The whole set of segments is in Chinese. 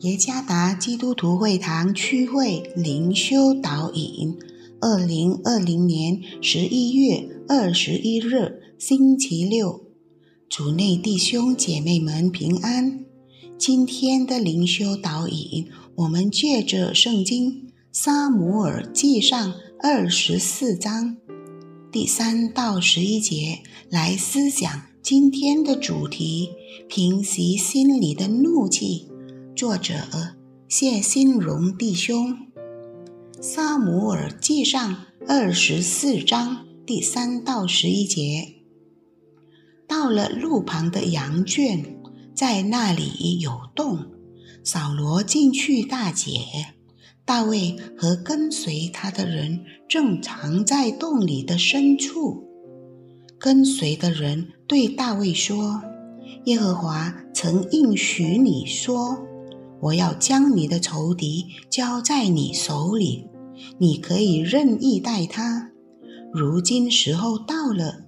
耶加达基督徒会堂区会灵修导引，二零二零年十一月二十一日星期六，主内弟兄姐妹们平安。今天的灵修导引，我们借着圣经《撒姆耳记上》二十四章第三到十一节来思想今天的主题：平息心里的怒气。作者谢新荣弟兄，《萨姆尔记上》二十四章第三到十一节。到了路旁的羊圈，在那里有洞，扫罗进去大解。大卫和跟随他的人正藏在洞里的深处。跟随的人对大卫说：“耶和华曾应许你说。”我要将你的仇敌交在你手里，你可以任意待他。如今时候到了，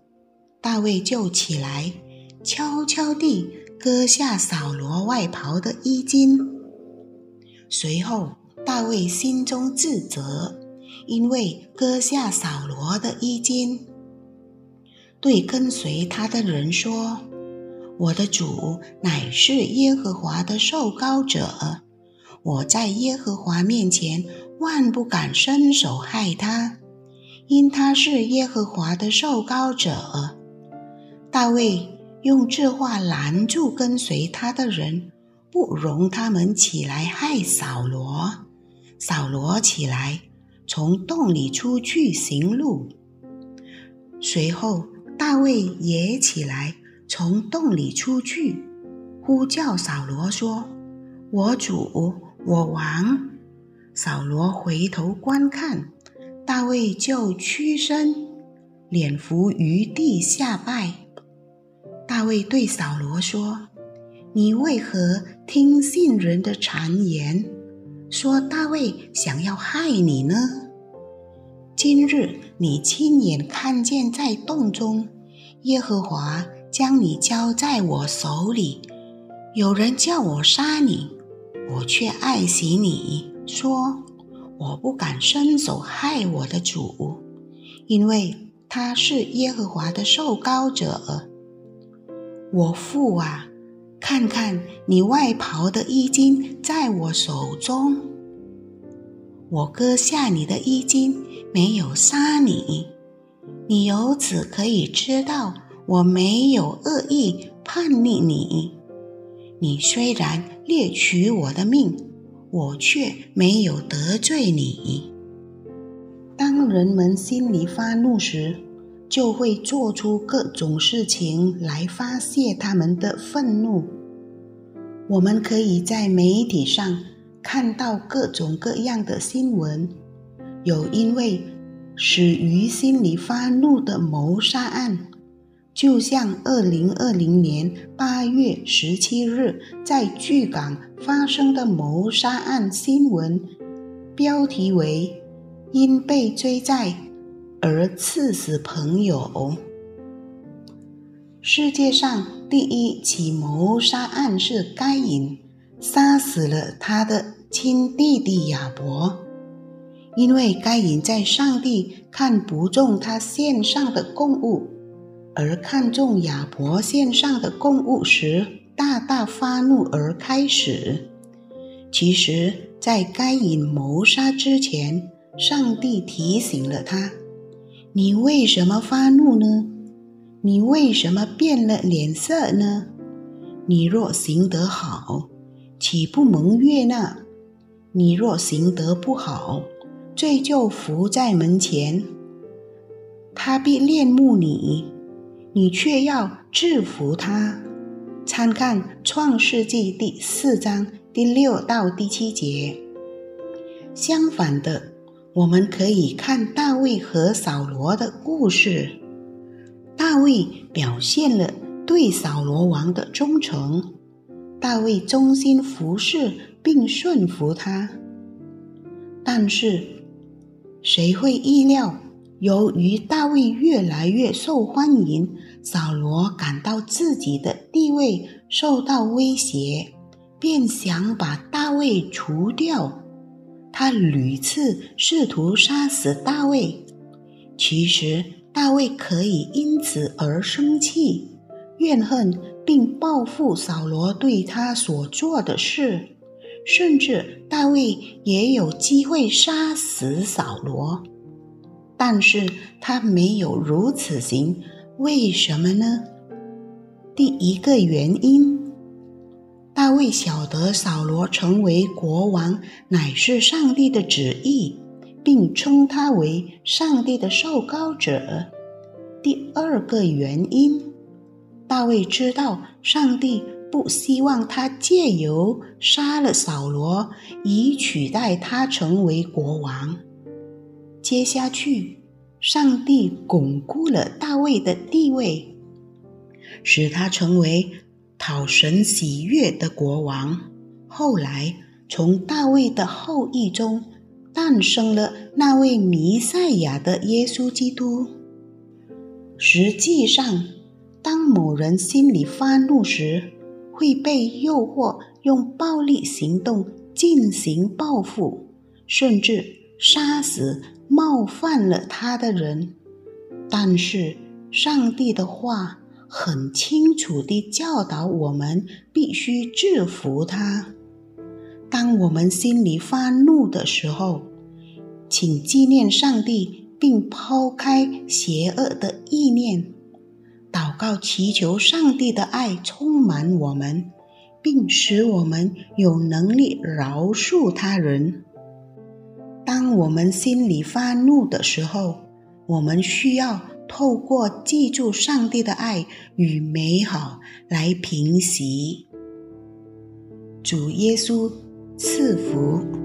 大卫就起来，悄悄地割下扫罗外袍的衣襟。随后，大卫心中自责，因为割下扫罗的衣襟，对跟随他的人说。我的主乃是耶和华的受膏者，我在耶和华面前万不敢伸手害他，因他是耶和华的受膏者。大卫用这话拦住跟随他的人，不容他们起来害扫罗。扫罗起来，从洞里出去行路。随后，大卫也起来。从洞里出去，呼叫扫罗说：“我主，我王。”扫罗回头观看，大卫就屈身，脸伏于地下拜。大卫对扫罗说：“你为何听信人的谗言，说大卫想要害你呢？今日你亲眼看见在洞中，耶和华。”将你交在我手里，有人叫我杀你，我却爱惜你，说我不敢伸手害我的主，因为他是耶和华的受膏者。我父啊，看看你外袍的衣襟在我手中，我割下你的衣襟，没有杀你，你由此可以知道。我没有恶意叛逆你，你虽然猎取我的命，我却没有得罪你。当人们心里发怒时，就会做出各种事情来发泄他们的愤怒。我们可以在媒体上看到各种各样的新闻，有因为始于心里发怒的谋杀案。就像二零二零年八月十七日在巨港发生的谋杀案新闻，标题为“因被追债而刺死朋友”。世界上第一起谋杀案是该隐杀死了他的亲弟弟亚伯，因为该隐在上帝看不中他献上的供物。而看中亚伯献上的供物时，大大发怒而开始。其实，在该隐谋杀之前，上帝提醒了他：“你为什么发怒呢？你为什么变了脸色呢？你若行得好，岂不蒙悦纳？你若行得不好，罪就伏在门前，他必恋慕你。”你却要制服他。参看《创世纪》第四章第六到第七节。相反的，我们可以看大卫和扫罗的故事。大卫表现了对扫罗王的忠诚，大卫忠心服侍并顺服他。但是，谁会意料？由于大卫越来越受欢迎，扫罗感到自己的地位受到威胁，便想把大卫除掉。他屡次试图杀死大卫。其实，大卫可以因此而生气、怨恨，并报复扫罗对他所做的事。甚至，大卫也有机会杀死扫罗，但是他没有如此行。为什么呢？第一个原因，大卫晓得扫罗成为国王乃是上帝的旨意。并称他为上帝的受膏者。第二个原因，大卫知道上帝不希望他借由杀了扫罗，以取代他成为国王。接下去，上帝巩固了大卫的地位，使他成为讨神喜悦的国王。后来，从大卫的后裔中。诞生了那位弥赛亚的耶稣基督。实际上，当某人心里发怒时，会被诱惑用暴力行动进行报复，甚至杀死冒犯了他的人。但是，上帝的话很清楚地教导我们，必须制服他。当我们心里发怒的时候，请纪念上帝，并抛开邪恶的意念，祷告祈求上帝的爱充满我们，并使我们有能力饶恕他人。当我们心里发怒的时候，我们需要透过记住上帝的爱与美好来平息。主耶稣赐福。